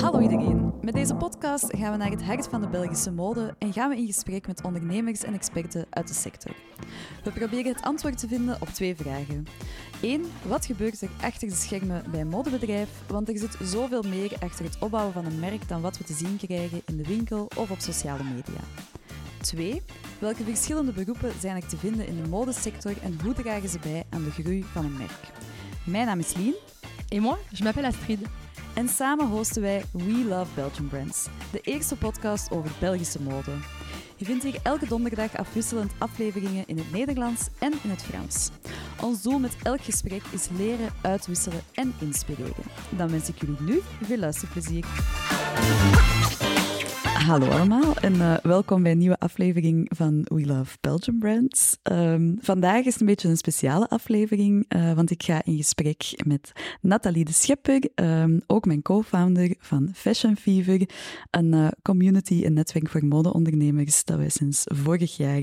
Hallo iedereen. Met deze podcast gaan we naar het hart van de Belgische mode en gaan we in gesprek met ondernemers en experten uit de sector. We proberen het antwoord te vinden op twee vragen. Eén, wat gebeurt er achter de schermen bij een modebedrijf? Want er zit zoveel meer achter het opbouwen van een merk dan wat we te zien krijgen in de winkel of op sociale media. 2. Welke verschillende beroepen zijn er te vinden in de modesector en hoe dragen ze bij aan de groei van een merk? Mijn naam is Lien. Et moi, je m'appelle Astrid. En samen hosten wij We Love Belgian Brands, de eerste podcast over Belgische mode. Je vindt hier elke donderdag afwisselend afleveringen in het Nederlands en in het Frans. Ons doel met elk gesprek is leren, uitwisselen en inspireren. Dan wens ik jullie nu veel luisterplezier. Hallo allemaal en uh, welkom bij een nieuwe aflevering van We Love Belgian Brands. Um, vandaag is een beetje een speciale aflevering, uh, want ik ga in gesprek met Nathalie de Schepper, um, ook mijn co-founder van Fashion Fever, een uh, community en netwerk voor modeondernemers dat wij sinds vorig jaar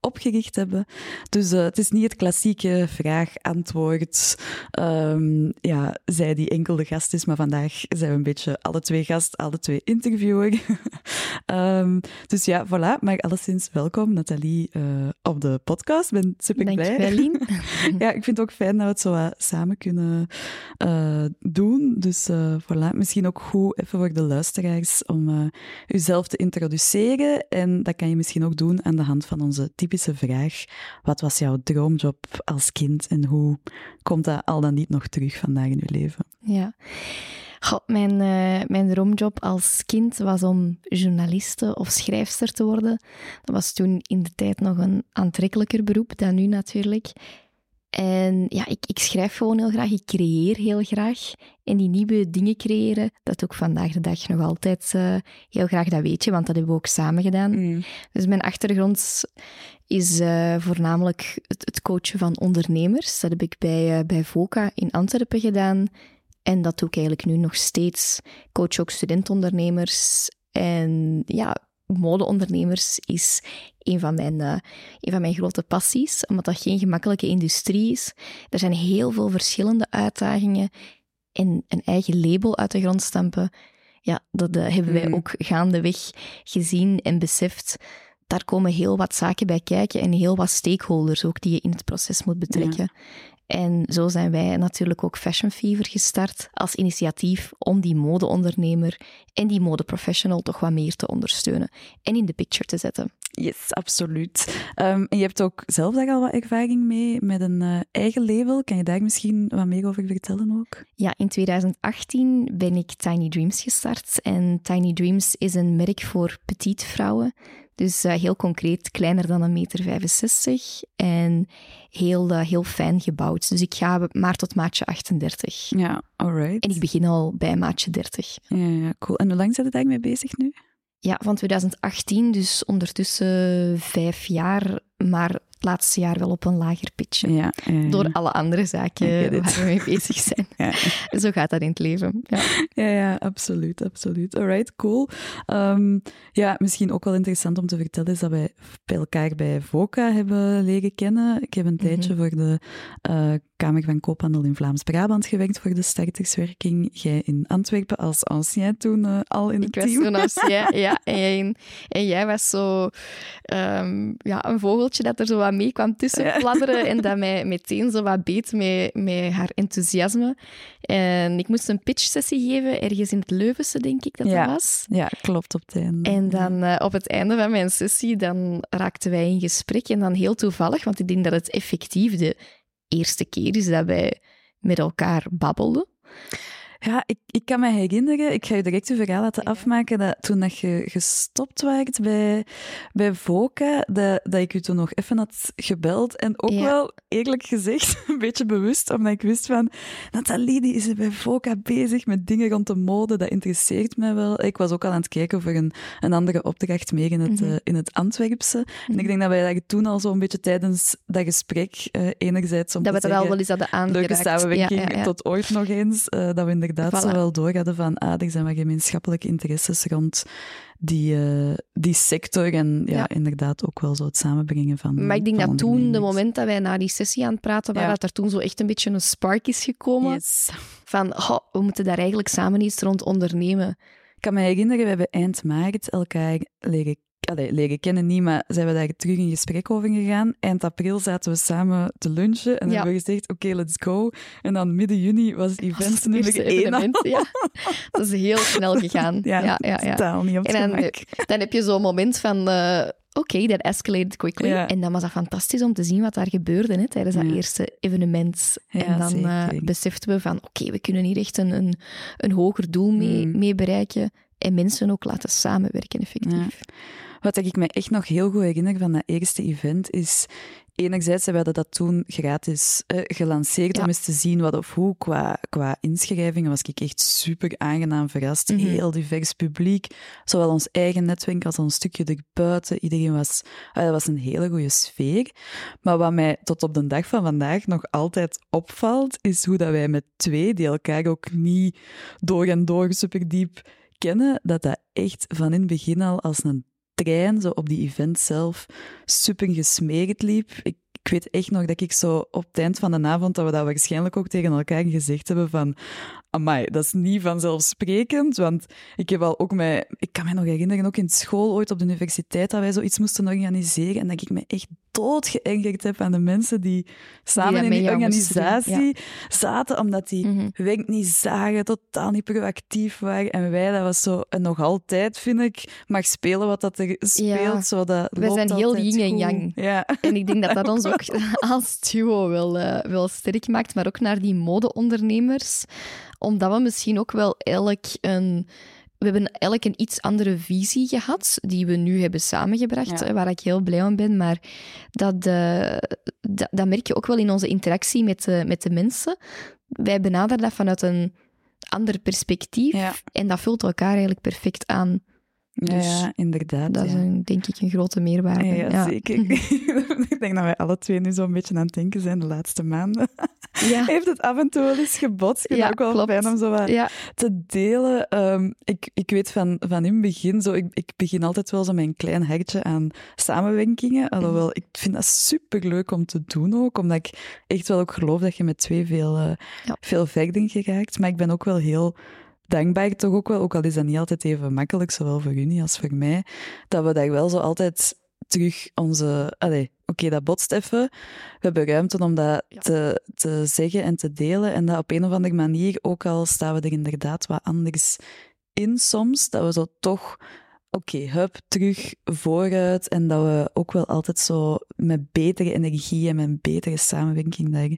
opgericht hebben. Dus het is niet het klassieke vraag-antwoord, um, ja, zij die enkel de gast is, maar vandaag zijn we een beetje alle twee gast, alle twee interviewer. Um, dus ja, voilà. Maar alleszins welkom, Nathalie, uh, op de podcast. Ik ben super Dank blij. Dankjewel, ja, ik vind het ook fijn dat we het zo samen kunnen uh, doen. Dus uh, voilà, misschien ook goed even voor de luisteraars om uzelf te introduceren. En dat kan je misschien ook doen aan de hand van onze typische vraag. Wat was jouw droomjob als kind en hoe komt dat al dan niet nog terug vandaag in je leven? Ja. Mijn, uh, mijn droomjob als kind was om journaliste of schrijfster te worden. Dat was toen in de tijd nog een aantrekkelijker beroep dan nu natuurlijk. En ja, ik, ik schrijf gewoon heel graag, ik creëer heel graag. En die nieuwe dingen creëren, dat ook vandaag de dag nog altijd uh, heel graag, dat weet je, want dat hebben we ook samen gedaan. Mm. Dus mijn achtergrond is uh, voornamelijk het, het, coachen van ondernemers. Dat heb ik bij, uh, bij VOCA in Antwerpen gedaan. En dat doe ik eigenlijk nu nog steeds. Ik coach ook studentondernemers. En ja, modeondernemers is een van, mijn, uh, een van mijn grote passies, omdat dat geen gemakkelijke industrie is. Er zijn heel veel verschillende uitdagingen. En een eigen label uit de grond stampen, ja, dat uh, hebben wij ook gaandeweg gezien en beseft. Daar komen heel wat zaken bij kijken en heel wat stakeholders ook die je in het proces moet betrekken. Ja. En zo zijn wij natuurlijk ook Fashion Fever gestart als initiatief om die modeondernemer en die modeprofessional toch wat meer te ondersteunen en in de picture te zetten. Yes, absoluut. Um, en je hebt ook zelf daar al wat ervaring mee met een uh, eigen label. Kan je daar misschien wat meer over vertellen ook? Ja, in 2018 ben ik Tiny Dreams gestart. En Tiny Dreams is een merk voor petite vrouwen. Dus uh, heel concreet, kleiner dan een meter 65 en heel, uh, heel fijn gebouwd. Dus ik ga maar tot maatje 38. Ja, alright. En ik begin al bij maatje 30. Ja, cool. En hoe lang zijn je daarmee bezig nu? Ja, van 2018, dus ondertussen vijf jaar, maar het laatste jaar wel op een lager pitje. Ja, ja, ja. Door alle andere zaken waar we mee bezig zijn. Zo gaat dat in het leven. Ja, ja, ja absoluut, absoluut. Alright, cool. Um, ja, misschien ook wel interessant om te vertellen is dat wij bij elkaar bij VOCA hebben leren kennen. Ik heb een tijdje mm -hmm. voor de uh, Kamer van Koophandel in Vlaams-Brabant gewerkt voor de starterswerking. Jij in Antwerpen als ancien toen uh, al in het ik team. Ik was toen ancien, ja. En, en jij was zo um, ja, een vogeltje dat er zo wat mee kwam tussen ja. en dat mij meteen zo wat beet met, met haar enthousiasme. En ik moest een pitch-sessie geven, ergens in het Leuvense, denk ik dat ja. dat was. Ja, klopt, op het einde. En dan uh, op het einde van mijn sessie, dan raakten wij in gesprek. En dan heel toevallig, want ik denk dat het effectief de eerste keer is dat wij met elkaar babbelden. Ja, ik, ik kan me herinneren, ik ga je direct een verhaal laten afmaken, dat toen dat je gestopt werd bij, bij VOCA, dat, dat ik u toen nog even had gebeld. En ook ja. wel, eerlijk gezegd, een beetje bewust, omdat ik wist van, Nathalie, die is bij VOCA bezig met dingen rond de mode, dat interesseert mij wel. Ik was ook al aan het kijken voor een, een andere opdracht meer in het, mm -hmm. uh, in het Antwerpse. Mm -hmm. En ik denk dat wij daar toen al zo'n beetje tijdens dat gesprek, uh, enerzijds om dat te we zeggen, wel wel eens hadden aangeraakt. leuke samenwerking ja, ja, tot ooit nog eens, uh, dat we inderdaad inderdaad Voilà. zo wel door hadden van, ah, er zijn wat gemeenschappelijke interesses rond die, eh, die sector en ja, Ja. inderdaad ook wel zo het samenbrengen van Maar ik denk dat toen, de moment dat wij na die sessie aan het praten waren, Ja. dat er toen zo echt een beetje een spark is gekomen. Yes. Van, oh, we moeten daar eigenlijk samen iets rond ondernemen. Ik kan me herinneren, we hebben eind maart elkaar leren, allee, leren kennen, niet, maar zijn we daar terug in gesprek over gegaan. Eind april zaten we samen te lunchen en Ja. hebben we gezegd, oké, let's go. En dan midden juni was event Dat was het nummer één. evenement, ja. Dat is heel snel gegaan. Ja, ja, ja, ja. totaal niet op het En dan, gemak. dan heb je zo'n moment van... eh, Oké, that escalated quickly. Ja. En dan was dat fantastisch om te zien wat daar gebeurde hè, tijdens dat Ja. eerste evenement. Ja, en dan eh, zeker. beseften we van, oké, we kunnen hier echt een, een, een hoger doel mee, Mm. mee bereiken. En mensen ook laten samenwerken, effectief. Wat ik me echt nog heel goed herinner van dat eerste event is... Enerzijds hebben we dat toen gratis eh, gelanceerd Ja. om eens te zien wat of hoe. Qua, qua inschrijvingen was ik echt super aangenaam verrast. Mhm. Heel divers publiek. Zowel ons eigen netwerk als ons stukje erbuiten. Iedereen was... eh, dat was een hele goede sfeer. Maar wat mij tot op de dag van vandaag nog altijd opvalt, is hoe dat wij met twee, die elkaar ook niet door en door super diep kennen, dat dat echt van in het begin al als een trein zo op die event zelf super gesmeerd liep. Ik, ik weet echt nog dat ik zo op het eind van de avond, dat we dat waarschijnlijk ook tegen elkaar gezegd hebben van amai, dat is niet vanzelfsprekend, want ik heb al ook mij, ik kan me nog herinneren, ook in school ooit op de universiteit, dat wij zoiets moesten organiseren en dat ik me echt doodgeërgerd heb aan de mensen die samen in die doen, organisatie zaten, omdat die Mhm. werk niet zagen, totaal niet proactief waren. En wij, dat was zo, en nog altijd vind ik, mag spelen wat dat er speelt. Ja. Zo, dat Wij zijn heel yin en yang. Ja. En ik denk dat dat ons ook als duo wel, eh, wel sterk maakt, maar ook naar die modeondernemers. Omdat we misschien ook wel elk een... We hebben elk een iets andere visie gehad, die we nu hebben samengebracht, Ja. waar ik heel blij om ben. Maar dat, eh, dat, dat merk je ook wel in onze interactie met de, met de mensen. Wij benaderen dat vanuit een ander perspectief Ja. en dat vult elkaar eigenlijk perfect aan. Ja, Dus ja, inderdaad. Dat is een, denk ik een grote meerwaarde. Ja, ja, zeker. ik denk dat wij alle twee nu zo'n beetje aan het denken zijn de laatste maanden. Ja. Heeft het af en toe wel eens gebotst? Ik vind ook wel klopt. fijn om zo te delen. Ehm, ik, ik weet van, van in het begin, zo, ik, ik begin altijd wel zo een klein hartje aan samenwerkingen. Alhoewel, ik vind dat super leuk om te doen ook, omdat ik echt wel ook geloof dat je met twee veel, Ja. veel verder geraakt. Maar ik ben ook wel heel dankbaar, toch ook wel, ook al is dat niet altijd even makkelijk, zowel voor jullie als voor mij, dat we daar wel zo altijd terug onze... Oké, dat botst even. We hebben ruimte om dat Ja. te, te zeggen en te delen. En dat op een of andere manier, ook al staan we er inderdaad wat anders in soms, dat we zo toch... Oké, hup, terug vooruit. En dat we ook wel altijd zo met betere energie en met betere samenwerking daar,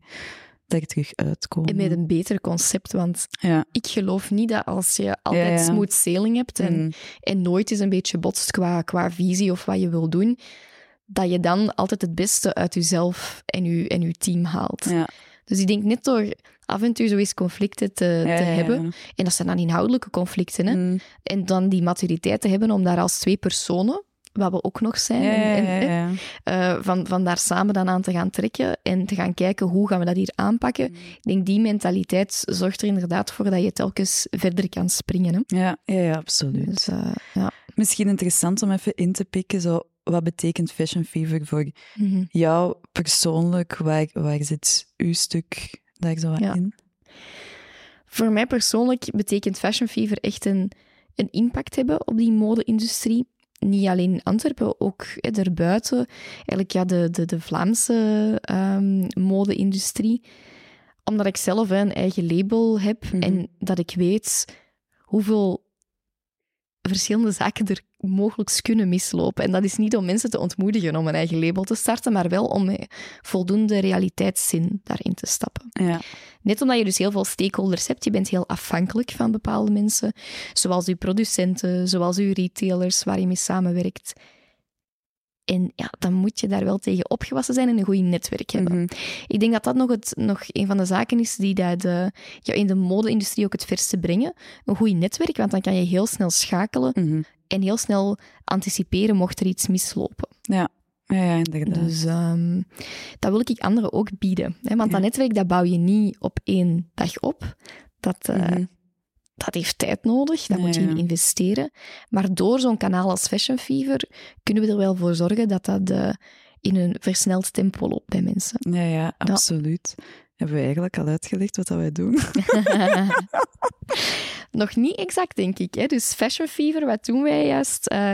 daar terug uitkomen. En met een beter concept, want Ja. ik geloof niet dat als je altijd Ja, ja. smooth sailing hebt en, Mm. en nooit eens een beetje botst qua, qua visie of wat je wil doen, dat je dan altijd het beste uit jezelf en je, en je team haalt. Ja. Dus ik denk net door af en toe zo eens conflicten te, te hebben, en dat zijn dan inhoudelijke conflicten, hè, Mm. en dan die maturiteit te hebben om daar als twee personen, wat we ook nog zijn, en, eh, van, van daar samen dan aan te gaan trekken en te gaan kijken hoe gaan we dat hier aanpakken. Mm. Ik denk die mentaliteit zorgt er inderdaad voor dat je telkens verder kan springen. Hè? Ja, ja, ja, absoluut. Dus, eh, ja. Misschien interessant om even in te pikken, zo, wat betekent Fashion Fever voor Mhm. jou persoonlijk? Waar, waar zit uw stuk daar zo Ja. in? Voor mij persoonlijk betekent Fashion Fever echt een, een impact hebben op die mode-industrie. Niet alleen in Antwerpen, ook hè, daarbuiten. Eigenlijk ja, de, de, de Vlaamse ehm, mode-industrie. Omdat ik zelf hè, een eigen label heb Mhm. en dat ik weet hoeveel verschillende zaken er mogelijk kunnen mislopen. En dat is niet om mensen te ontmoedigen om een eigen label te starten, maar wel om met voldoende realiteitszin daarin te stappen. Ja, Net omdat je dus heel veel stakeholders hebt, je bent heel afhankelijk van bepaalde mensen, zoals uw producenten, zoals uw retailers waar je mee samenwerkt. En ja, dan moet je daar wel tegen opgewassen zijn en een goed netwerk hebben. Mhm. Ik denk dat dat nog, het, nog een van de zaken is die dat de, ja, in de mode-industrie ook het verste brengen. Een goed netwerk, want dan kan je heel snel schakelen Mhm. en heel snel anticiperen mocht er iets mislopen. ja. ja, ja, inderdaad. Dus ehm, dat wil ik anderen ook bieden. Hè? Want Ja. dat netwerk dat bouw je niet op één dag op. Dat, eh, Mhm. Dat heeft tijd nodig, daar moet je in investeren. Maar door zo'n kanaal als Fashion Fever kunnen we er wel voor zorgen dat dat uh, in een versneld tempo loopt bij mensen. Ja, ja, absoluut. Hebben we eigenlijk al uitgelegd wat dat wij doen? Nog niet exact, denk ik. Hè? Dus Fashion Fever, wat doen wij juist? Uh,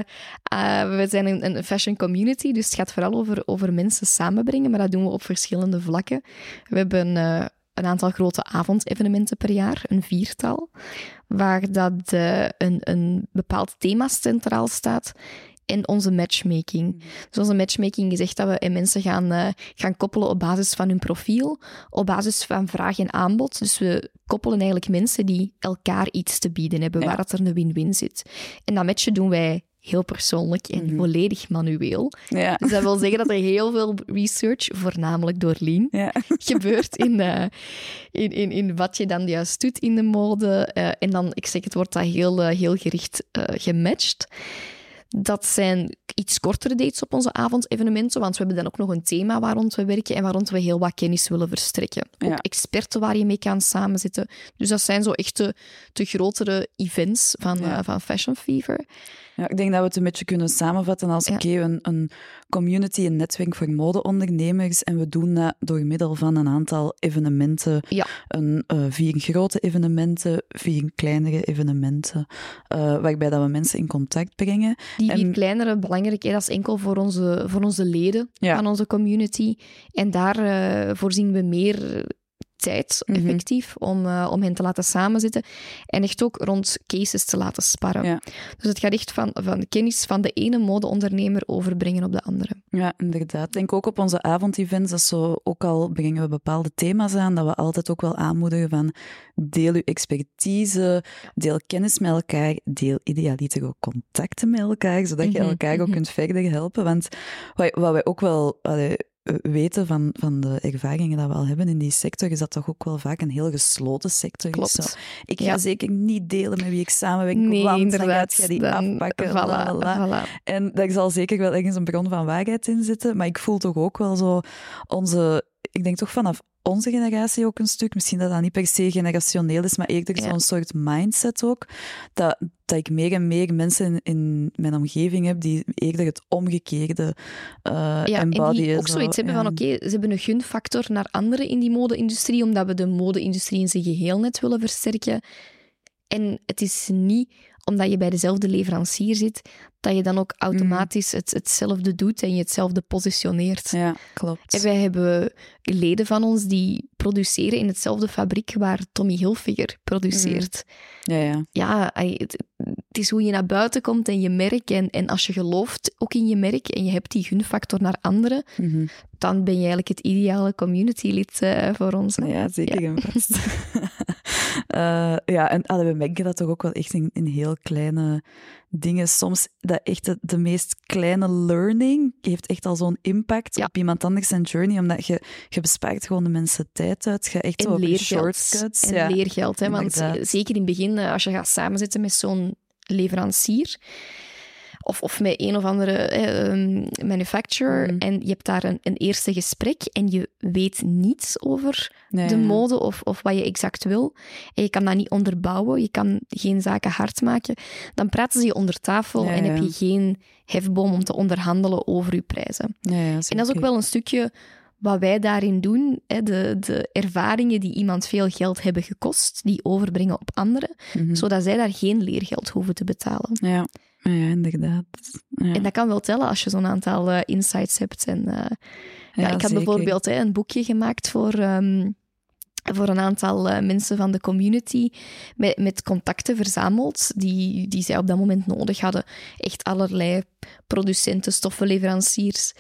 uh, we zijn een, een, fashion community, dus het gaat vooral over, over mensen samenbrengen, maar dat doen we op verschillende vlakken. We hebben uh, een aantal grote avondevenementen per jaar, een viertal, waar dat een, een bepaald thema centraal staat en onze matchmaking. Mm. Dus onze matchmaking is echt dat we mensen gaan, uh, gaan koppelen op basis van hun profiel, op basis van vraag en aanbod. Dus we koppelen eigenlijk mensen die elkaar iets te bieden hebben, waar dat er een win-win zit. En dat matchen doen wij heel persoonlijk en mm volledig manueel. Ja. Dus dat wil zeggen dat er heel veel research, voornamelijk door Lean, ja. gebeurt in, uh, in, in, in wat je dan juist doet in de mode. Uh, en dan, ik zeg het, wordt dat heel, uh, heel gericht gematcht. Dat zijn iets kortere dates op onze avondevenementen, want we hebben dan ook nog een thema waar rond we werken en waar rond we heel wat kennis willen verstrekken. Ook experten waar je mee kan samenzitten. Dus dat zijn zo echt de, de grotere events van, uh, van Fashion Fever. Ja, ik denk dat we het een beetje kunnen samenvatten als oké, een, een, community, een netwerk voor modeondernemers. En we doen dat door middel van een aantal evenementen. Ja. Een, uh, vier grote evenementen, vier kleinere evenementen, uh, waarbij dat we mensen in contact brengen. Die vier kleinere, belangrijk, dat is enkel voor onze, voor onze leden van onze community. En daar uh, voorzien we meer tijd, mhm. effectief, om, uh, om hen te laten samenzitten. En echt ook rond cases te laten sparren. Dus het gaat echt van, van kennis van de ene modeondernemer overbrengen op de andere. Ja, inderdaad. Denk ook op onze avondevents, dat zo ook al brengen we bepaalde thema's aan, dat we altijd ook wel aanmoedigen van deel uw expertise, deel kennis met elkaar, deel idealiter ook contacten met elkaar, zodat je mhm, elkaar ook mhm. kunt verder helpen. Want wat, wat wij ook wel weten van, van de ervaringen dat we al hebben in die sector, is dat toch ook wel vaak een heel gesloten sector Klopt. Zo. Ik ga zeker niet delen met wie ik samenwerk, nee, want inderdaad. dan gaat die afpakken. Voilà, En daar zal zeker wel ergens een bron van waarheid in zitten, maar ik voel toch ook wel zo onze... Ik denk toch vanaf onze generatie ook een stuk. Misschien dat dat niet per se generationeel is, maar eerder ja. zo'n soort mindset ook. Dat, dat ik meer en meer mensen in, in mijn omgeving heb die eerder het omgekeerde uh, ja. En die ook zoiets hebben van, oké, ze hebben een gunfactor naar anderen in die mode-industrie, omdat we de mode-industrie in zijn geheel net willen versterken. En het is niet omdat je bij dezelfde leverancier zit, dat je dan ook automatisch het, hetzelfde doet en je hetzelfde positioneert. Ja, klopt. En wij hebben leden van ons die produceren in hetzelfde fabriek waar Tommy Hilfiger produceert. Ja, ja. Ja, het, is hoe je naar buiten komt en je merk. En, en als je gelooft ook in je merk en je hebt die gunfactor naar anderen, mhm. dan ben je eigenlijk het ideale community-lid uh, voor ons. Ja, zeker vast. uh, ja, en we merken dat toch ook wel echt in, in heel kleine dingen. Soms dat echt de, meest kleine learning heeft echt al zo'n impact op iemand anders zijn journey, omdat je, je bespaart gewoon de mensen tijd uit. Je echt en leergeld. shortcuts. En ja, leergeld, hè, want zeker in het begin, eh, als je gaat samenzitten met zo'n leverancier, of, of met een of andere eh, manufacturer. Mm. En je hebt daar een, een, eerste gesprek en je weet niets over de mode of, of wat je exact wil. En je kan dat niet onderbouwen, je kan geen zaken hard maken. Dan praten ze je onder tafel en heb je geen hefboom om te onderhandelen over je prijzen. en dat is ook wel een stukje wat wij daarin doen, de, de ervaringen die iemand veel geld hebben gekost, die overbrengen op anderen, mhm. zodat zij daar geen leergeld hoeven te betalen. Ja. Ja, inderdaad. En dat kan wel tellen als je zo'n aantal uh, insights hebt. En, uh, ja, ik had bijvoorbeeld hè, een boekje gemaakt voor, um, voor een aantal uh, mensen van de community met, met contacten verzameld die, die zij op dat moment nodig hadden. Echt allerlei producenten, stoffenleveranciers.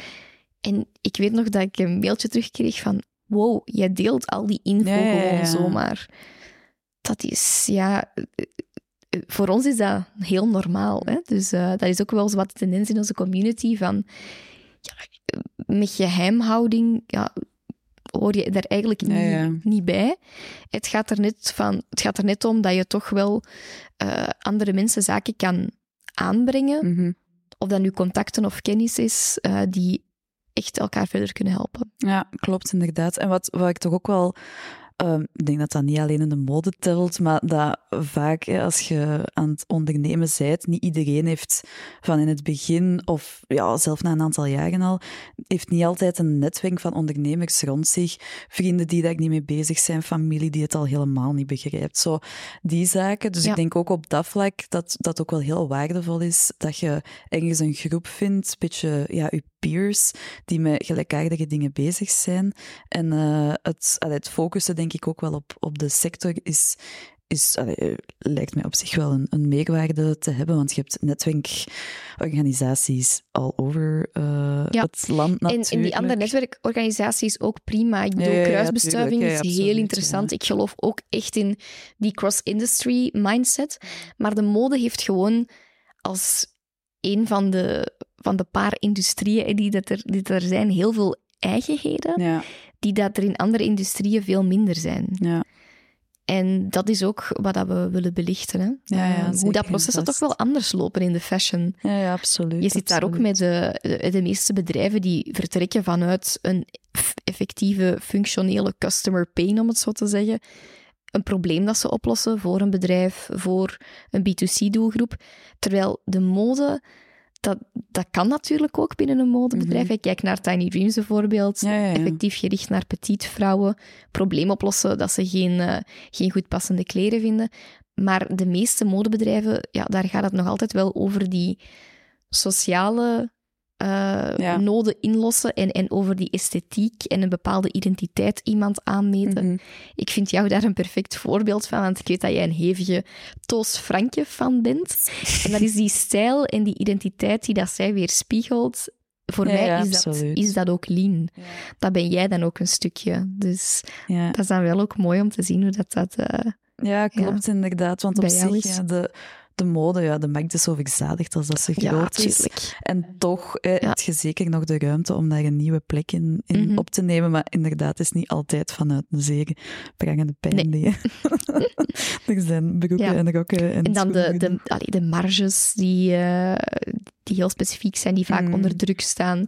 En ik weet nog dat ik een mailtje terugkreeg van wow, jij deelt al die info gewoon zomaar. Dat is, ja voor ons is dat heel normaal. Hè? Dus uh, dat is ook wel eens wat de tendens in onze community van ja, met geheimhouding ja, hoor je daar eigenlijk niet, niet, bij. Het gaat, er net van, het gaat er net om dat je toch wel uh, andere mensen zaken kan aanbrengen. Mhm. Of dat nu contacten of kennis is, uh, die echt elkaar verder kunnen helpen. Ja, klopt inderdaad. En wat, wat ik toch ook wel Ehm, ik denk dat dat niet alleen in de mode telt, maar dat vaak als je aan het ondernemen bent, niet iedereen heeft van in het begin of ja, zelf na een aantal jaren al, heeft niet altijd een netwerk van ondernemers rond zich, vrienden die daar niet mee bezig zijn, familie die het al helemaal niet begrijpt. Zo, die zaken. Dus ik denk ook op dat vlak dat dat ook wel heel waardevol is dat je ergens een groep vindt, een beetje ja, je peers, die met gelijkaardige dingen bezig zijn. En uh, het, allee, het focussen denk ik ook wel op, op de sector is, is, allee, lijkt mij op zich wel een, een meerwaarde te hebben, want je hebt netwerkorganisaties all over uh, ja. het land natuurlijk. En, en die andere netwerkorganisaties ook prima. Ik bedoel, ja, kruisbestuiving is absoluut, heel interessant. Ik geloof ook echt in die cross-industry mindset. Maar de mode heeft gewoon als een van de, van de paar industrieën die, dat er, die er zijn, heel veel eigenheden, die dat er in andere industrieën veel minder zijn. Ja. En dat is ook wat dat we willen belichten. Hè? Ja, ja, uh, hoe dat processen toch wel anders lopen in de fashion. Ja, ja absoluut. Je zit daar ook met de, de, meeste bedrijven die vertrekken vanuit een effectieve, functionele customer pain, om het zo te zeggen. Een probleem dat ze oplossen voor een bedrijf, voor een B2C-doelgroep. Terwijl de mode dat, dat kan natuurlijk ook binnen een modebedrijf. Mm Kijk naar Tiny Dreams bijvoorbeeld. Effectief gericht naar petite vrouwen. Probleem oplossen dat ze geen, uh, geen goed passende kleren vinden. Maar de meeste modebedrijven, ja, daar gaat het nog altijd wel over die sociale uh, noden inlossen en, en over die esthetiek en een bepaalde identiteit iemand aanmeten. Mhm. Ik vind jou daar een perfect voorbeeld van, want ik weet dat jij een hevige Toos Frankje fan bent. En dat is die stijl en die identiteit die dat zij weerspiegelt. Voor mij is, dat, is dat ook lean. Dat ben jij dan ook een stukje. Dus dat is dan wel ook mooi om te zien hoe dat... dat uh, ja, klopt inderdaad. Want op zich, ja, de, de mode, ja, de markt is zo verzadigd als dat ze groot ja, is. En toch eh, heb je zeker nog de ruimte om daar een nieuwe plek in, in mm -hmm. op te nemen. Maar inderdaad, is niet altijd vanuit een zeer prangende pijn. Nee. er zijn broeken ja. en rokken en En dan de, de, allee, de marges die, uh, die heel specifiek zijn, die vaak mm. onder druk staan.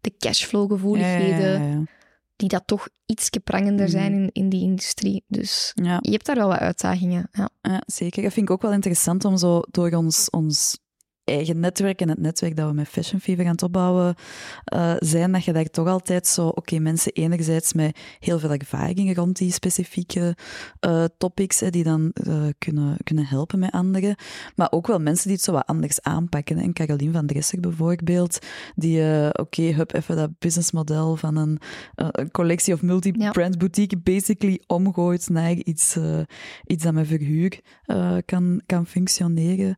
De cashflow-gevoeligheden. Die dat toch iets prangender zijn mm. in, in die industrie. Dus ja. je hebt daar wel wat uitdagingen. Ja. ja. zeker. Dat vind ik ook wel interessant om zo door ons, ons eigen netwerk en het netwerk dat we met Fashion Fever aan het opbouwen uh, zijn, dat je daar toch altijd zo, oké, mensen enerzijds met heel veel ervaringen rond die specifieke uh, topics, hè, die dan uh, kunnen, kunnen helpen met anderen, maar ook wel mensen die het zo wat anders aanpakken. En Caroline van Dresser bijvoorbeeld, die, oké, okay, hup, even dat businessmodel van een, een collectie of multi-brand ja. boutique basically omgooit naar iets, iets dat met verhuur kan, kan functioneren.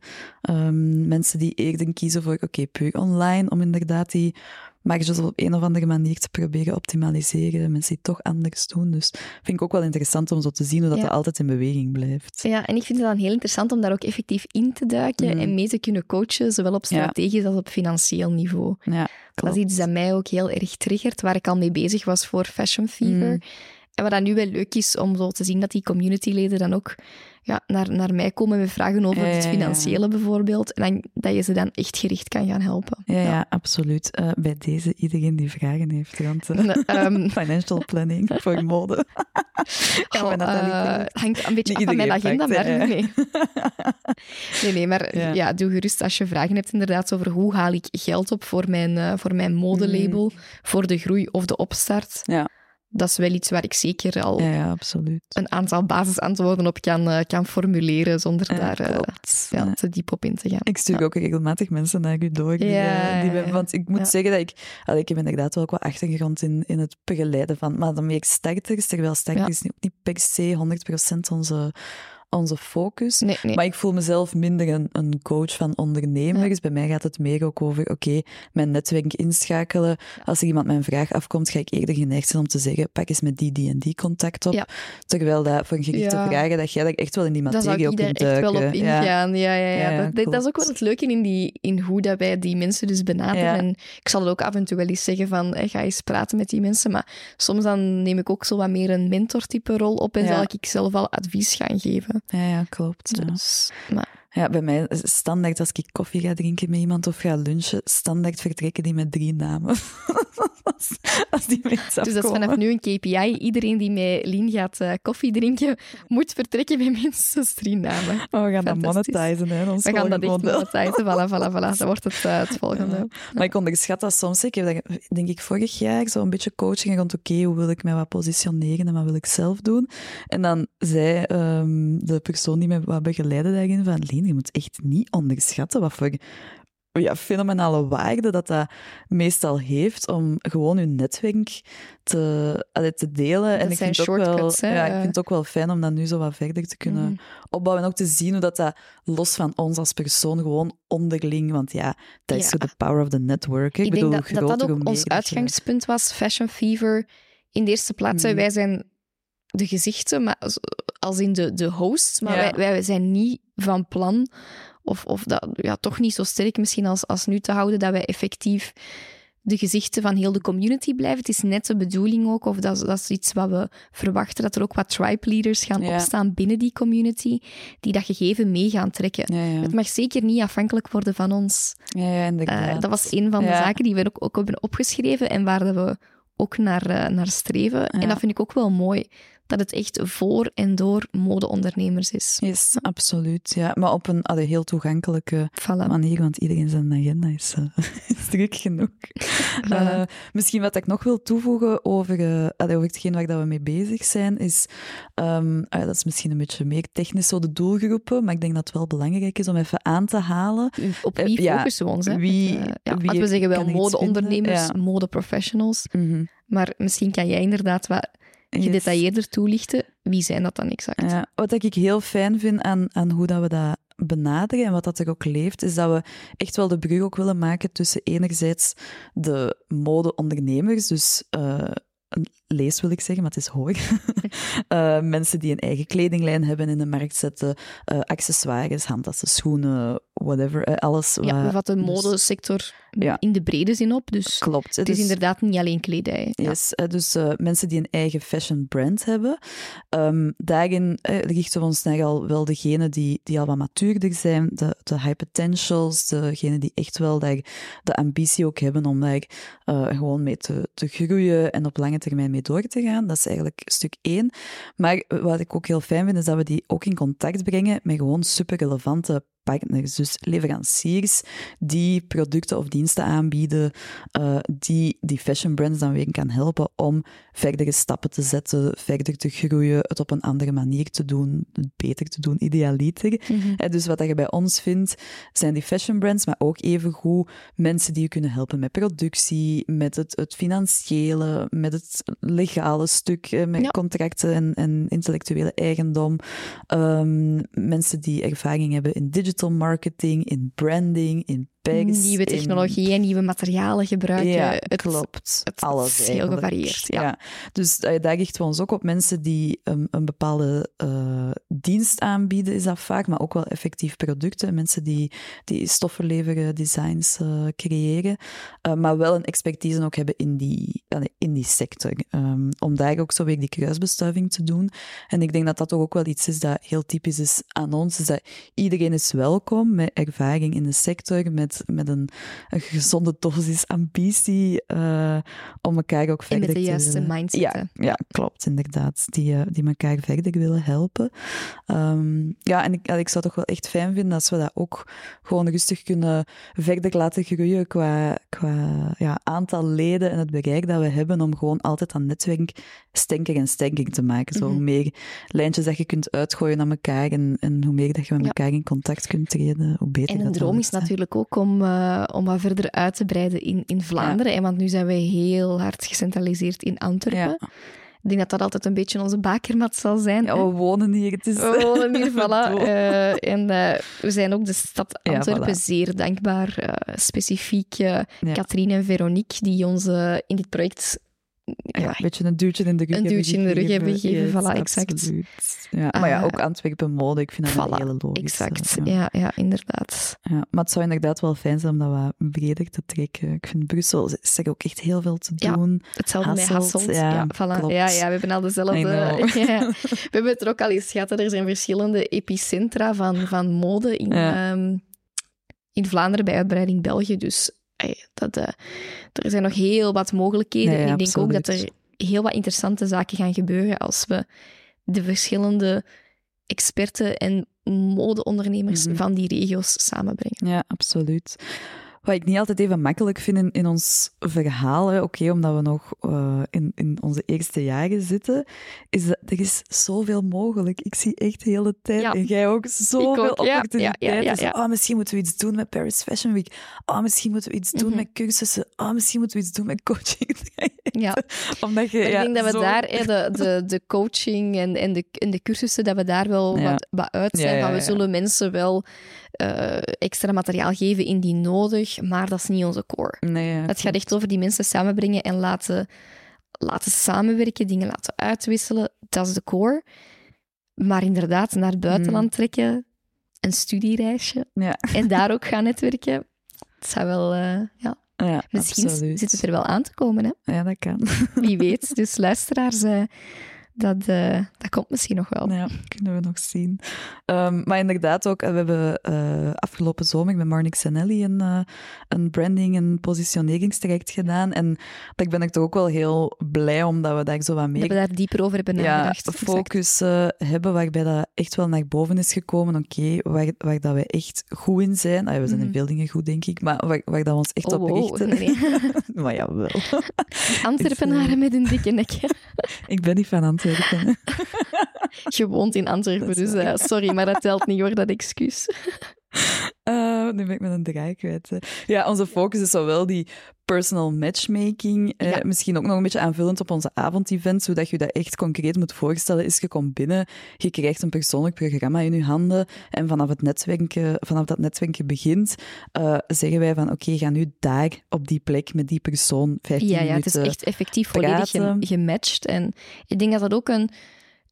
Um, mensen die eerder kiezen voor, oké, okay, puur online, om inderdaad die marges op een of andere manier te proberen optimaliseren. Mensen die toch anders doen. Dus vind ik ook wel interessant om zo te zien hoe dat, ja. dat altijd in beweging blijft. Ja, en ik vind het dan heel interessant om daar ook effectief in te duiken mm. en mee te kunnen coachen, zowel op strategisch ja. als op financieel niveau. Ja, dat is iets dat mij ook heel erg triggert, waar ik al mee bezig was voor Fashion Fever. Mm. En wat dan nu wel leuk is om zo te zien dat die communityleden dan ook ja, naar, naar mij komen met vragen over het financiële bijvoorbeeld. En dan, dat je ze dan echt gericht kan gaan helpen. Ja, ja. absoluut. Uh, bij deze, iedereen die vragen heeft rond uh, um, financial planning voor mode. Goh, uh, hangt een beetje af van mijn agenda, pakt, maar nee. nee, nee, maar ja. ja. doe gerust als je vragen hebt inderdaad over hoe haal ik geld op voor mijn, voor mijn modelabel, mm. voor de groei of de opstart. Ja dat is wel iets waar ik zeker al ja, ja, absoluut. een aantal basisantwoorden op kan, uh, kan formuleren zonder ja, daar uh, ja, te diep op in te gaan. Ik stuur ook regelmatig mensen naar u door. Die, uh, die want ik moet zeggen dat ik... Allee, ik heb inderdaad wel wat achtergrond in, in het begeleiden van... Maar dan ben ik starters, terwijl starters is ook niet per se 100% onze onze focus. Nee, nee. Maar ik voel mezelf minder een, een coach van ondernemers. Ja. Bij mij gaat het meer ook over, oké, mijn netwerk inschakelen. Als er iemand mijn vraag afkomt, ga ik eerder geneigd zijn om te zeggen, pak eens met die, die en die contact op. Ja. Terwijl dat voor gerichte ja. vragen, dat jij daar echt wel in die materie op kunt duiken. echt wel op ingaan. Ja, ja, ja. dat, dat, is ook wel het leuke in, die, in hoe dat wij die mensen dus benaderen. En ik zal het ook af en toe wel eens zeggen van, ga eens praten met die mensen. Maar soms dan neem ik ook zo wat meer een mentortype rol op en zal ik zelf al advies gaan geven. Ja, ja klopt. Dus, ja. Maar... Ja, bij mij standaard als ik koffie ga drinken met iemand of ga lunchen, standaard vertrekken die met drie namen. als, als die mensen Dus dat is vanaf nu een KPI. Iedereen die met Lien gaat uh, koffie drinken, moet vertrekken met minstens drie namen. Oh, we gaan dat monetizen, hè, ons We gaan dat echt monetizen, voilà, voilà, voilà. Dat wordt het, uh, het volgende. Ja. Maar ik onderschat dat soms. Ik heb dat, denk ik, vorig jaar zo een beetje coaching rond, oké, okay, hoe wil ik mij wat positioneren en wat wil ik zelf doen? En dan zei um, de persoon die mij wat begeleidde daarin van, Lien, je moet echt niet onderschatten wat voor ja, fenomenale waarde dat dat meestal heeft om gewoon je netwerk te, allee, te delen. Dat en ik zijn vind, ook wel, hè? ja, ik vind het ook wel fijn om dat nu zo wat verder te kunnen Mhm. opbouwen. En ook te zien hoe dat, dat los van ons als persoon gewoon onderling, want ja, dat is zo de power of the network. Ik bedoel, denk dat, dat dat ook ons uitgangspunt was, Fashion Fever. In de eerste plaats, Mhm. wij zijn de gezichten, maar als- als in de, de hosts, maar Ja. wij, wij zijn niet van plan, of, of dat, ja, toch niet zo sterk misschien als, als nu te houden, dat wij effectief de gezichten van heel de community blijven. Het is net de bedoeling ook, of dat, is- dat is iets wat we verwachten, dat er ook wat tribe leaders gaan Ja. opstaan binnen die community, die dat gegeven mee gaan trekken. Ja, ja. Het mag zeker niet afhankelijk worden van ons. ja, ja, Eh, dat was een van de zaken die we ook, ook hebben opgeschreven en waar we ook naar, eh, naar streven. En dat vind ik ook wel mooi, dat het echt voor en door modeondernemers is. Yes, absoluut. Ja. Maar op een allee, heel toegankelijke Voilà. manier, want iedereen zijn agenda is, eh, is druk genoeg. Eh, misschien wat ik nog wil toevoegen over, allee, over hetgeen waar dat we mee bezig zijn, is, ehm, ah, dat is misschien een beetje meer technisch zo de doelgroepen, maar ik denk dat het wel belangrijk is om even aan te halen. Op wie ja, focussen we ons? Hè? wie- Met, ja, wie we zeggen wel er modeondernemers? Ja. modeprofessionals. Mhm. Maar misschien kan jij inderdaad wat. Gedetailleerder toelichten. Wie zijn dat dan exact? Ja, wat ik heel fijn vind aan, aan hoe dat we dat benaderen en wat dat er ook leeft, is dat we echt wel de brug ook willen maken tussen enerzijds de modeondernemers, dus een lees wil ik zeggen, maar het is hoor. Eh, mensen die een eigen kledinglijn hebben in de markt zetten, eh, accessoires, handtassen, schoenen, whatever, eh, alles. Ja, we wat- vatten de dus- modesector Ja. in de brede zin op. Dus Klopt. het is inderdaad niet alleen kledij. Ja. Yes, dus mensen die een eigen fashion brand hebben. Ehm, daarin richten we ons al wel degenen die, die al wat matuurder zijn, de, de high potentials, degenen die echt wel daar de ambitie ook hebben om daar gewoon mee te, te groeien en op lange termijn mee door te gaan. Dat is eigenlijk stuk één. Maar wat ik ook heel fijn vind, is dat we die ook in contact brengen met gewoon super relevante partners, dus leveranciers die producten of diensten aanbieden, eh, die die fashion brands dan weer kan helpen om verdere stappen te zetten, verder te groeien, het op een andere manier te doen, het beter te doen, idealiter. Mhm. Eh, Dus wat je bij ons vindt, zijn die fashion brands, maar ook evengoed mensen die je kunnen helpen met productie, met het, het financiële, met het legale stuk, eh, met Ja. contracten en, en intellectuele eigendom. Ehm, mensen die ervaring hebben in digital marketing, in branding, in bags. Nieuwe technologieën, nieuwe materialen gebruiken. ja, het, klopt. het Alles is heel eigenlijk. gevarieerd, ja. Dus eh, daar richten we ons ook op mensen die een, een bepaalde eh, dienst aanbieden, is dat vaak, maar ook wel effectief producten. Mensen die, die stoffen leveren, designs eh, creëren, maar wel een expertise ook hebben in die, in die sector. Ehm, om daar ook zo weer die kruisbestuiving te doen. En ik denk dat dat toch ook wel iets is dat heel typisch is aan ons, is dat iedereen is welkom met ervaring in de sector, met, met een, een gezonde dosis ambitie, eh, om elkaar ook verder met de te juiste mindset. Ja, ja, klopt, inderdaad. Die, eh, die elkaar verder willen helpen. Ehm, ja, en ik, ik zou toch wel echt fijn vinden als we dat ook gewoon rustig kunnen verder laten groeien qua, qua ja, aantal leden en het bereik dat we hebben om gewoon altijd dat netwerk sterker en sterker te maken. Zo Mhm. hoe meer lijntjes dat je kunt uitgooien naar elkaar en, en hoe meer dat je met Ja. elkaar in contact kunt treden, hoe beter En een dat droom is natuurlijk ook om, eh, om wat verder uit te breiden in, in Vlaanderen. En want nu zijn we heel hard gecentraliseerd in Antwerpen. Ja. Ik denk dat dat altijd een beetje onze bakermat zal zijn. Ja, we wonen hier. Het is, We wonen hier, voilà. Eh, en eh, we zijn ook de stad Ja, Antwerpen voilà. zeer dankbaar. eh, specifiek Ja. Katrien en Veronique, die ons in dit project ja, een beetje een duwtje in de rug Een duwtje in de rug hebben gegeven, Yes, voilà, exact. absoluut. Ja, maar ja, ook Antwerpen mode, ik vind dat voilà, een hele logische. exact. Ja. Ja, ja, inderdaad. Ja, maar het zou inderdaad wel fijn zijn om dat wat breder te trekken. Ik vind Brussel is er ook echt heel veel te doen. Hetzelfde met Hasselt, ja, Ja, voilà. ja, ja, we hebben al dezelfde... we hebben het er ook al eens gehad. Er zijn verschillende epicentra van, van mode in, ehm, in Vlaanderen bij uitbreiding België. Dus dat, uh, er zijn nog heel wat mogelijkheden. Ja, ja, en ik denk ook dat er heel wat interessante zaken gaan gebeuren als we de verschillende experten en modeondernemers Mhm. van die regio's samenbrengen. Ja, absoluut. Wat ik niet altijd even makkelijk vind in, in ons verhaal, oké, omdat we nog eh, in, in onze eerste jaren zitten, is dat er is zoveel mogelijk. Ik zie echt de hele tijd, Ja. en jij ook, zoveel ook, ja, ja, ja, opportuniteiten. oh, misschien moeten we iets doen met Paris Fashion Week. Oh, misschien moeten we iets doen Mhm. met cursussen. Oh, misschien moeten we iets doen met coaching. Ja. Omdat je, Maar ik denk dat we zo- daar, de, de, de coaching en, en, de, en de cursussen, dat we daar wel wat, wat uit zijn. Van we zullen mensen wel eh, extra materiaal geven indien nodig, maar dat is niet onze core. Nee, ja, Het gaat echt over die mensen samenbrengen en laten, laten samenwerken, dingen laten uitwisselen. Dat is de core. Maar inderdaad, naar het buitenland trekken, een studiereisje Ja, en daar ook gaan netwerken. Het zou wel, eh, ja, ja misschien absoluut. zit het er wel aan te komen. Hè? Ja, dat kan. Wie weet. Dus luisteraars, eh, dat, eh, dat komt misschien nog wel. Ja, kunnen we nog zien. Ehm, maar inderdaad ook, eh, we hebben eh, afgelopen zomer met Marnix Sanelli een, eh, een branding- en positioneringstraject gedaan. En daar ben ik toch ook wel heel blij om dat we daar zo wat Dat we daar dieper over hebben nagedacht. Focus hebben, waarbij dat echt wel naar boven is gekomen. Oké, waar, waar dat we echt goed in zijn. Ah, we zijn in Mhm. veel dingen goed, denk ik, maar waar, waar dat we ons echt Oh, op richten. Nee. maar jawel. Antwerpenaren met een dikke nek. ik ben niet van Antwerpen. Je woont in Antwerpen, dus eh, sorry, maar dat telt niet hoor, dat excuus. Eh, nu ben ik met een draai kwijt. hè. Ja, onze focus is zowel die personal matchmaking, eh, Ja. misschien ook nog een beetje aanvullend op onze avondevents, zodat je dat echt concreet moet voorstellen. Is je komt binnen, je krijgt een persoonlijk programma in je handen en vanaf, het netwerken, vanaf dat netwerken begint, eh, zeggen wij van oké, ga nu daar op die plek met die persoon 15 Ja, ja, het is echt effectief volledig praten. gem- gematcht. En ik denk dat dat ook een,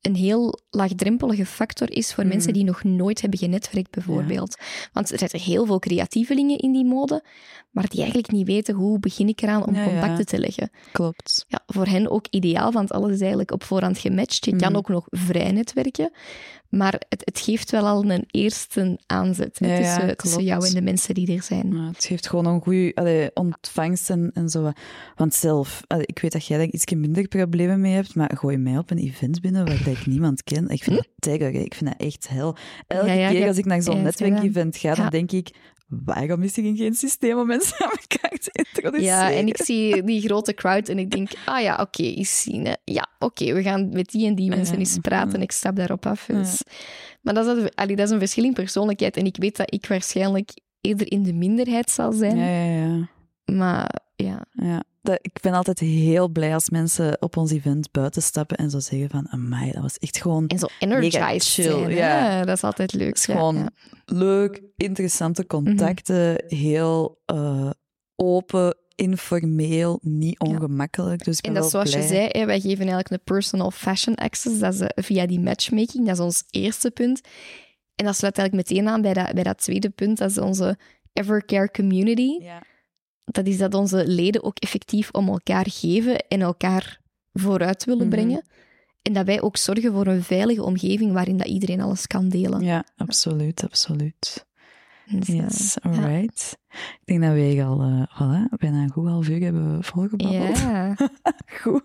een heel laagdrempelige factor is voor mensen die nog nooit hebben genetwerkt, bijvoorbeeld. Want er zitten heel veel creatievelingen in die mode, maar die eigenlijk niet weten hoe begin ik eraan om Ja, contacten te leggen. Klopt. Ja, voor hen ook ideaal, want alles is eigenlijk op voorhand gematcht. Je kan Mhm. ook nog vrij netwerken, maar het, het geeft wel al een eerste aanzet hè, tussen, tussen jou en de mensen die er zijn. Ja, het geeft gewoon een goede ontvangst en, en zo. Want zelf, allee, ik weet dat jij daar iets minder problemen mee hebt, maar gooi mij op een event binnen waar ik niemand ken. Ik vind dat terror, hè. ik vind dat echt hel. Elke Ja, ja, keer als ik naar zo'n netwerkevent ga, dan denk ik, waarom is er geen systeem om mensen aan elkaar te introduceren? Ja, en ik zie die grote crowd en ik denk, ah ja, oké, eens zien. Ja, oké, we gaan met die en die mensen Ja. eens praten. Ik stap daarop af. Dus. Maar dat is, allee, dat is een verschil in persoonlijkheid. En ik weet dat ik waarschijnlijk eerder in de minderheid zal zijn. Ja, ja, ja. Maar ja, ja. Dat, ik ben altijd heel blij als mensen op ons event buiten stappen en zo zeggen van, amai, dat was echt gewoon... en zo energized chill, zijn. hè. ja. Dat is altijd leuk. Is gewoon ja. leuk, interessante contacten, heel eh, open, informeel, niet ongemakkelijk. Dus En dat is zoals je zei, wij geven eigenlijk een personal fashion access. Dat is eh, via die matchmaking. Dat is ons eerste punt. En dat sluit eigenlijk meteen aan bij dat, bij dat tweede punt. Dat is onze Evercare community. Ja. Dat is dat onze leden ook effectief om elkaar geven en elkaar vooruit willen Mhm. brengen. En dat wij ook zorgen voor een veilige omgeving waarin dat iedereen alles kan delen. ja, absoluut, absoluut. Dus, Yes, alright. Ik denk dat wij al uh, voilà, bijna een goed half uur hebben volgebabbeld. ja. Goed.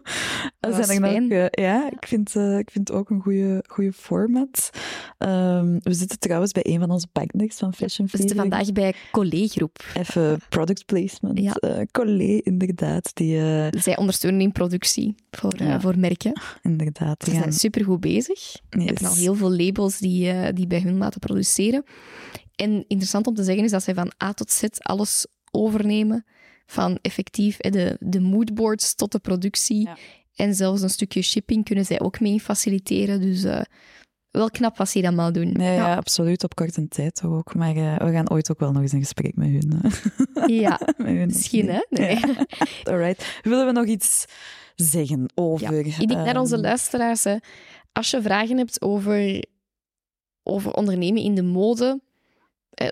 Dat was er nog, eh, ja, ik vind, eh, ik vind het ook een goede, goede format. Ehm, we zitten trouwens bij een van onze partners van Fashion We zitten vandaag bij Collegroep. Even product placement. Ja. Collé, inderdaad. Die, Zij ondersteunen in productie voor, Ja. voor merken. inderdaad. Ze Die zijn supergoed bezig. Yes. We hebben al heel veel labels die, die bij hun laten produceren. En interessant om te zeggen is dat zij van A tot Z alles overnemen. Van effectief de, de moodboards tot de productie. Ja. En zelfs een stukje shipping kunnen zij ook mee faciliteren. Dus eh, wel knap wat ze dat allemaal doen. Nee, ja. absoluut. Op korte tijd ook. Maar eh, we gaan ooit ook wel nog eens een gesprek met hun. eh, Ja, met hun misschien hè? Nee. Ja. Alright. Willen we nog iets zeggen over... Ja, ik denk naar onze ehm, luisteraars, hè, als je vragen hebt over, over ondernemen in de mode,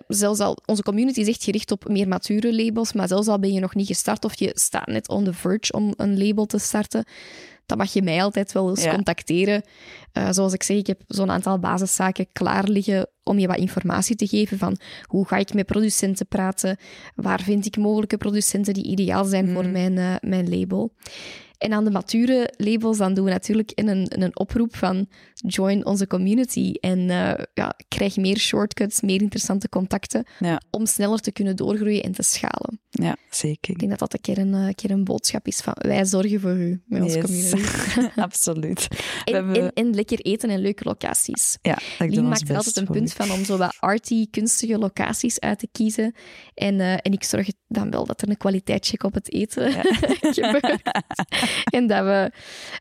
zelfs al, onze community is echt gericht op meer mature labels, maar zelfs al ben je nog niet gestart of je staat net on the verge om een label te starten, dan mag je mij altijd wel eens Ja. contacteren. Eh, zoals ik zeg, ik heb zo'n aantal basiszaken klaar liggen om je wat informatie te geven van hoe ga ik met producenten praten, waar vind ik mogelijke producenten die ideaal zijn voor Mm. mijn, eh, mijn label. En aan de mature labels, dan doen we natuurlijk in een, in een oproep van join onze community en eh, ja, krijg meer shortcuts, meer interessante contacten Ja. om sneller te kunnen doorgroeien en te schalen. Ja, zeker. Ik denk dat dat een keer een, eh, keer een boodschap is van wij zorgen voor u met onze community. Absoluut. En, hebben- en, en lekker eten en leuke locaties. Ja, Lien maakt er altijd een punt van om zo wat arty, kunstige locaties uit te kiezen. En, eh, en ik zorg dan wel dat er een kwaliteitscheck op het eten gebeurt. En dat, we,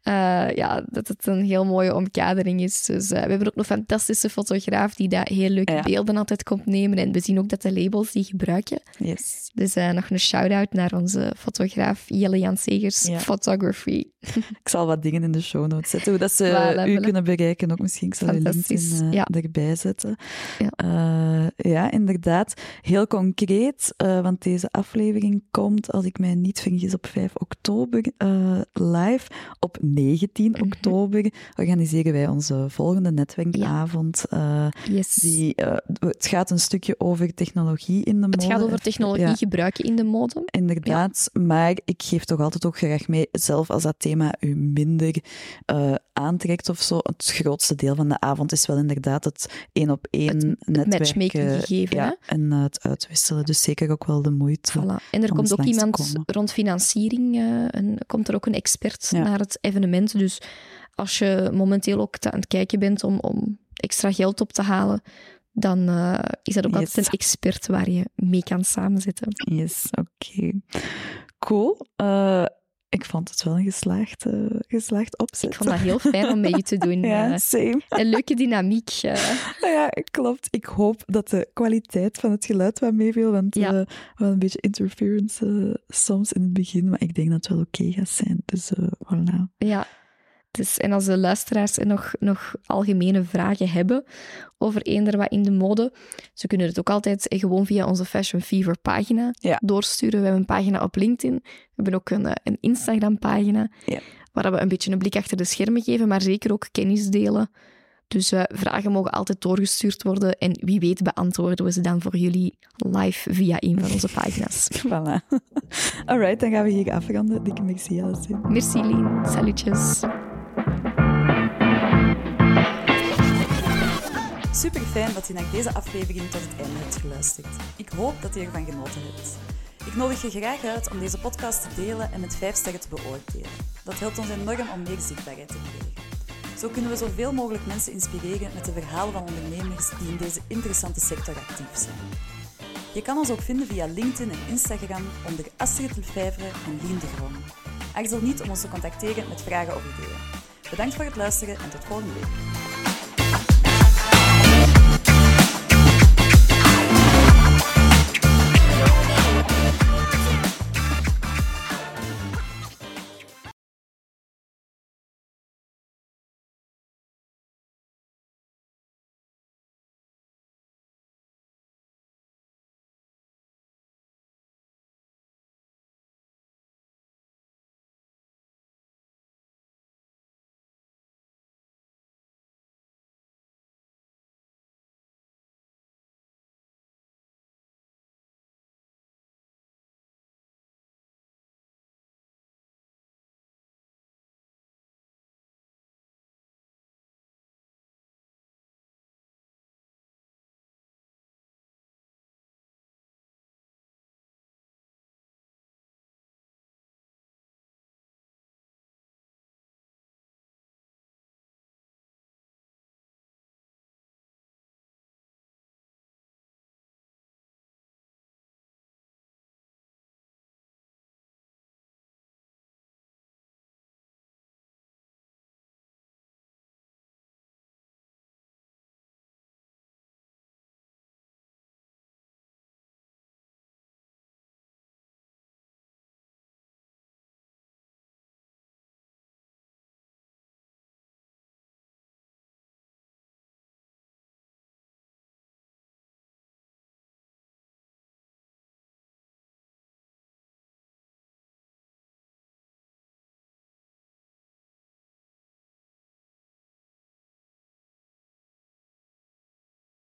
eh, ja, dat het een heel mooie omkadering is. Dus eh, we hebben ook een fantastische fotograaf die daar heel leuke Ja. beelden altijd komt nemen. En we zien ook dat de labels die gebruiken. Yes. Dus eh, nog een shout-out naar onze fotograaf Jelle Jan Segers, Ja. Photography. Ik zal wat dingen in de show notes zetten, hoe dat ze Voilà, u voilà. kunnen bereiken. Ook misschien, ik zal eh, ja. erbij zetten. Ja. Ja, inderdaad. Heel concreet, want deze aflevering komt, als ik mij niet vergis, op 5 oktober live. Op 19 Mhm. oktober organiseren wij onze volgende netwerkavond. eh, Yes. die, eh, het gaat een stukje over technologie in de mode. het gaat over technologie Ja. gebruiken in de mode. Inderdaad, maar ik geef toch altijd ook graag mee, zelf als dat thema u minder eh, aantrekt of zo. Het grootste deel van de avond is wel inderdaad het één op één netwerken. matchmaking gegeven, Ja, en eh, het uitwisselen. Dus zeker ook wel de moeite. Voilà. En er om komt ook iemand rond financiering, en komt er ook een expert Ja. naar het evenement. Dus als je momenteel ook aan het kijken bent om, om extra geld op te halen, dan eh, is dat ook Yes. altijd een expert waar je mee kan samenzetten. Yes, oké. Cool. Eh, ik vond het wel een geslaagd, eh, geslaagd opzet. Ik vond dat heel fijn om met je te doen. Ja, eh. same. een leuke dynamiek. Nou ja, klopt. Ik hoop dat de kwaliteit van het geluid wat meeviel, want Ja. eh, wel een beetje interference soms in het begin, maar ik denk dat het wel oké gaat zijn. Dus voilà. Ja. Dus, en als de luisteraars nog, nog algemene vragen hebben over eender wat in de mode, ze kunnen het ook altijd eh, gewoon via onze Fashion Fever pagina Ja. doorsturen. We hebben een pagina op LinkedIn, we hebben ook een, eh, een Instagram pagina, Ja. waar we een beetje een blik achter de schermen geven, maar zeker ook kennis delen. Dus eh, vragen mogen altijd doorgestuurd worden en wie weet beantwoorden we ze dan voor jullie live via een van onze pagina's. voilà. Alright, dan gaan we hier afronden. Dikke merci, Alessio. Merci Lien, salutjes. Super fijn dat je naar deze aflevering tot het einde hebt geluisterd. Ik hoop dat je ervan genoten hebt. Ik nodig je graag uit om deze podcast te delen en met 5 sterren te beoordelen. Dat helpt ons enorm om meer zichtbaarheid te krijgen. Zo kunnen we zoveel mogelijk mensen inspireren met de verhalen van ondernemers die in deze interessante sector actief zijn. Je kan ons ook vinden via LinkedIn en Instagram onder Astrid Lefevre en Lien de Groen. Niet om ons te contacteren met vragen of ideeën. Bedankt voor het luisteren en tot volgende week.